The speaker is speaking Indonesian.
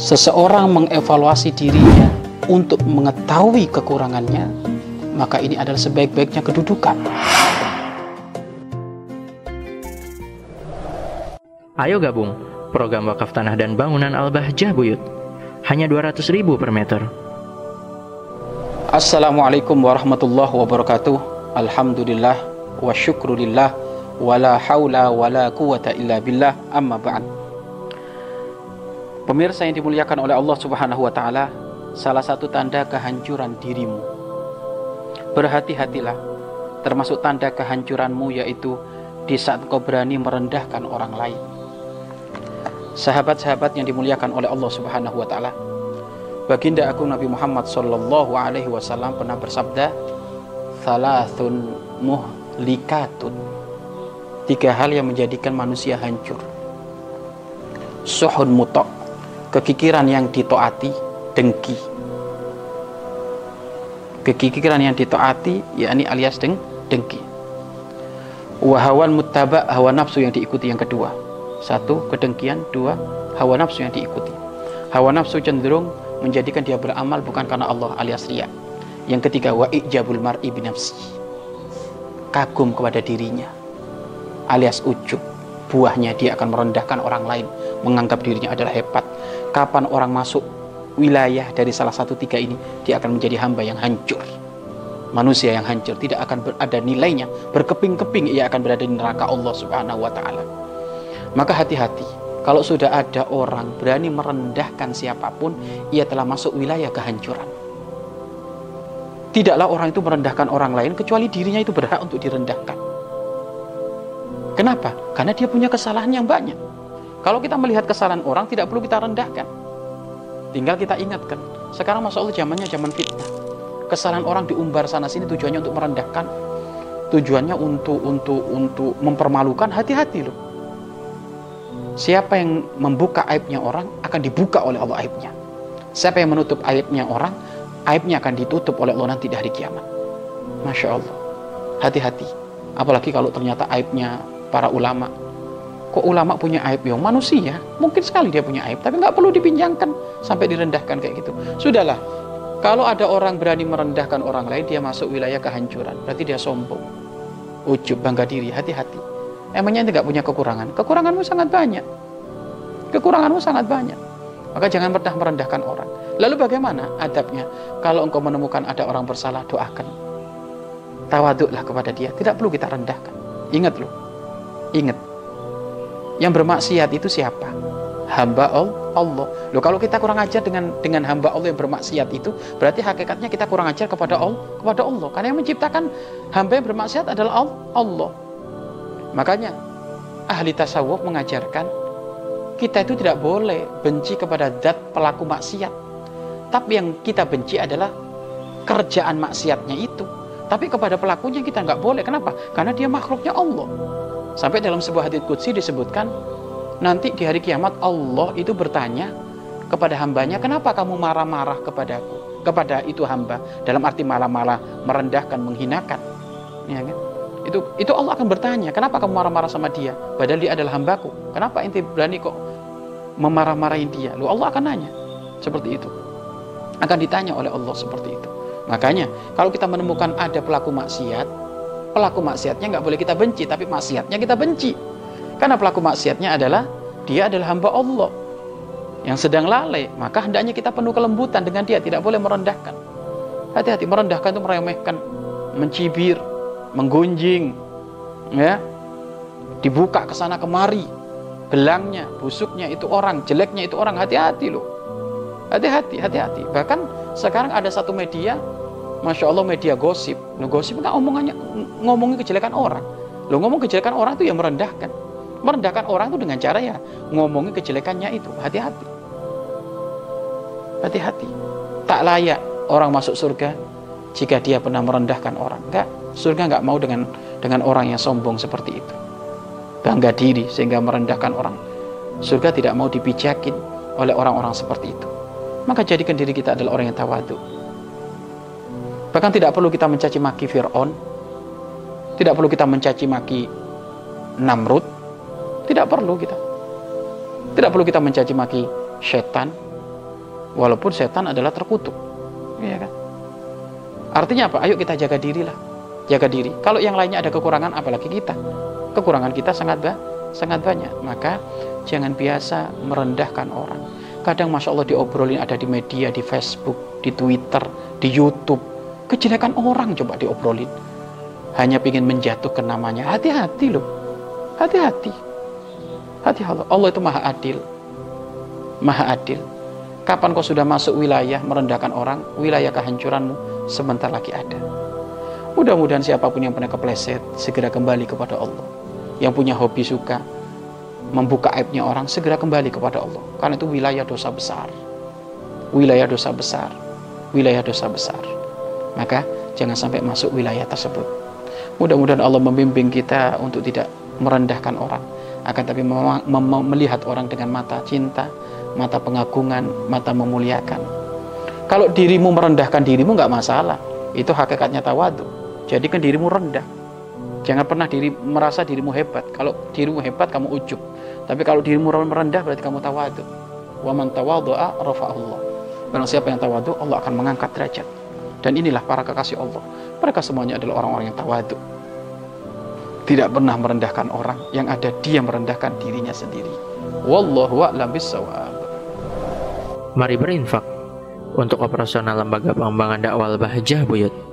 seseorang mengevaluasi dirinya untuk mengetahui kekurangannya, maka ini adalah sebaik-baiknya kedudukan. Ayo gabung program wakaf tanah dan bangunan Al-Bahjah Buyut. Hanya 200 ribu per meter. Assalamualaikum warahmatullahi wabarakatuh. Alhamdulillah wa syukrulillah wa la hawla wa la quwata illa billah amma ba'd. Pemirsa yang dimuliakan oleh Allah Subhanahu wa taala, salah satu tanda kehancuran dirimu. Berhati-hatilah, termasuk tanda kehancuranmu yaitu di saat kau berani merendahkan orang lain. Sahabat-sahabat yang dimuliakan oleh Allah Subhanahu wa taala, Baginda aku Nabi Muhammad sallallahu alaihi wasallam pernah bersabda, "Thalathun muhlikatun." Tiga hal yang menjadikan manusia hancur. Suhun mutok, kekikiran yang ditoati, dengki. Kekikiran yang ditoati, yakni alias deng, dengki. Wahawan muttaba, hawa nafsu yang diikuti yang kedua. Satu, kedengkian. Dua, hawa nafsu yang diikuti. Hawa nafsu cenderung menjadikan dia beramal bukan karena Allah alias ria. Yang ketiga wa ijabul mar'i binafsi. Kagum kepada dirinya alias ujub. Buahnya dia akan merendahkan orang lain, menganggap dirinya adalah hebat. Kapan orang masuk wilayah dari salah satu tiga ini, dia akan menjadi hamba yang hancur. Manusia yang hancur tidak akan berada nilainya, berkeping-keping ia akan berada di neraka Allah Subhanahu wa taala. Maka hati-hati, kalau sudah ada orang berani merendahkan siapa pun, ia telah masuk wilayah kehancuran. Tidaklah orang itu merendahkan orang lain kecuali dirinya itu berhak untuk direndahkan. Kenapa? Karena dia punya kesalahan yang banyak. Kalau kita melihat kesalahan orang, tidak perlu kita rendahkan. Tinggal kita ingatkan. Sekarang masya Allah zamannya zaman fitnah. Kesalahan orang diumbar sana sini tujuannya untuk merendahkan. Tujuannya untuk untuk untuk mempermalukan. Hati-hati loh. Siapa yang membuka aibnya orang akan dibuka oleh Allah aibnya. Siapa yang menutup aibnya orang, aibnya akan ditutup oleh Allah nanti di hari kiamat. Masya Allah. Hati-hati. Apalagi kalau ternyata aibnya para ulama. Kok ulama punya aib? Ya manusia. Mungkin sekali dia punya aib. Tapi nggak perlu dipinjangkan sampai direndahkan kayak gitu. Sudahlah. Kalau ada orang berani merendahkan orang lain, dia masuk wilayah kehancuran. Berarti dia sombong. Ujub, bangga diri. Hati-hati. Emangnya tidak punya kekurangan? Kekuranganmu sangat banyak. Kekuranganmu sangat banyak. Maka jangan pernah merendahkan orang. Lalu bagaimana adabnya? Kalau engkau menemukan ada orang bersalah, doakan. Tawaduklah kepada dia. Tidak perlu kita rendahkan. Ingat loh. Ingat. Yang bermaksiat itu siapa? Hamba Allah. Loh kalau kita kurang ajar dengan dengan hamba Allah yang bermaksiat itu, berarti hakikatnya kita kurang ajar kepada Allah, kepada Allah. Karena yang menciptakan hamba yang bermaksiat adalah Allah. Makanya ahli tasawuf mengajarkan kita itu tidak boleh benci kepada zat pelaku maksiat. Tapi yang kita benci adalah kerjaan maksiatnya itu. Tapi kepada pelakunya kita nggak boleh. Kenapa? Karena dia makhluknya Allah. Sampai dalam sebuah hadits qudsi disebutkan nanti di hari kiamat Allah itu bertanya kepada hambanya, kenapa kamu marah-marah kepadaku? Kepada itu hamba. Dalam arti malah-malah merendahkan, menghinakan. Ya kan? itu itu Allah akan bertanya kenapa kamu marah-marah sama dia padahal dia adalah hambaku kenapa inti berani kok memarah-marahin dia lu Allah akan nanya seperti itu akan ditanya oleh Allah seperti itu makanya kalau kita menemukan ada pelaku maksiat pelaku maksiatnya nggak boleh kita benci tapi maksiatnya kita benci. Karena pelaku maksiatnya adalah dia adalah hamba Allah yang sedang lalai maka hendaknya kita penuh kelembutan dengan dia tidak boleh merendahkan. Hati-hati merendahkan itu meremehkan mencibir menggunjing ya. Dibuka ke sana kemari belangnya busuknya itu orang jeleknya itu orang. Hati-hati loh. Hati-hati hati-hati. Bahkan sekarang ada satu media masya Allah media gosip. Lo gosip nggak? Omongannya ngomongin kejelekan orang. Lo ngomong kejelekan orang itu yang merendahkan. Merendahkan orang itu dengan cara ya ngomongin kejelekannya itu. Hati-hati. Hati-hati. Tak layak orang masuk surga jika dia pernah merendahkan orang. Enggak Surga nggak mau dengan dengan orang yang sombong seperti itu. Bangga diri sehingga merendahkan orang. Surga tidak mau dipijakin oleh orang-orang seperti itu. Maka jadikan diri kita adalah orang yang tawadu. Bahkan tidak perlu kita mencaci maki Fir'aun. Tidak perlu kita mencaci maki Namrud. Tidak perlu kita. Tidak perlu kita mencaci maki setan. Walaupun setan adalah terkutuk. Iya kan? Artinya apa? Ayo kita jaga diri lah. Jaga diri. Kalau yang lainnya ada kekurangan, apalagi kita. Kekurangan kita sangat ba sangat banyak. Maka jangan biasa merendahkan orang. Kadang Masya Allah diobrolin ada di media, di Facebook, di Twitter, di Youtube. Kejelekan orang coba diobrolin. Hanya ingin menjatuhkan namanya. Hati-hati loh. Hati-hati. Hati Allah. Allah itu maha adil. Maha adil. Kapan kau sudah masuk wilayah merendahkan orang, wilayah kehancuranmu sebentar lagi ada. Mudah-mudahan siapa pun yang pernah kepleset segera kembali kepada Allah. Yang punya hobi suka membuka aibnya orang segera kembali kepada Allah. Karena itu wilayah dosa besar. Wilayah dosa besar. Wilayah dosa besar. Maka jangan sampai masuk wilayah tersebut. Mudah-mudahan Allah membimbing kita untuk tidak merendahkan orang, akan tapi melihat orang dengan mata cinta, mata pengagungan, mata memuliakan. Kalau dirimu merendahkan dirimu nggak masalah, itu hakikatnya tawadu. Jadikan dirimu rendah. Jangan pernah diri merasa dirimu hebat. Kalau dirimu hebat kamu ujub. Tapi kalau dirimu merendah berarti kamu tawadu. Wa man tawadhu'a rafa'allah. Barang siapa yang tawadu, Allah akan mengangkat derajat. Dan inilah para kekasih Allah. Mereka semuanya adalah orang-orang yang tawadu. Tidak pernah merendahkan orang, yang ada dia merendahkan dirinya sendiri. Wallahu a'lam bissawab. Mari berinfak untuk operasional lembaga pengembangan dakwah Bahjah Buyut.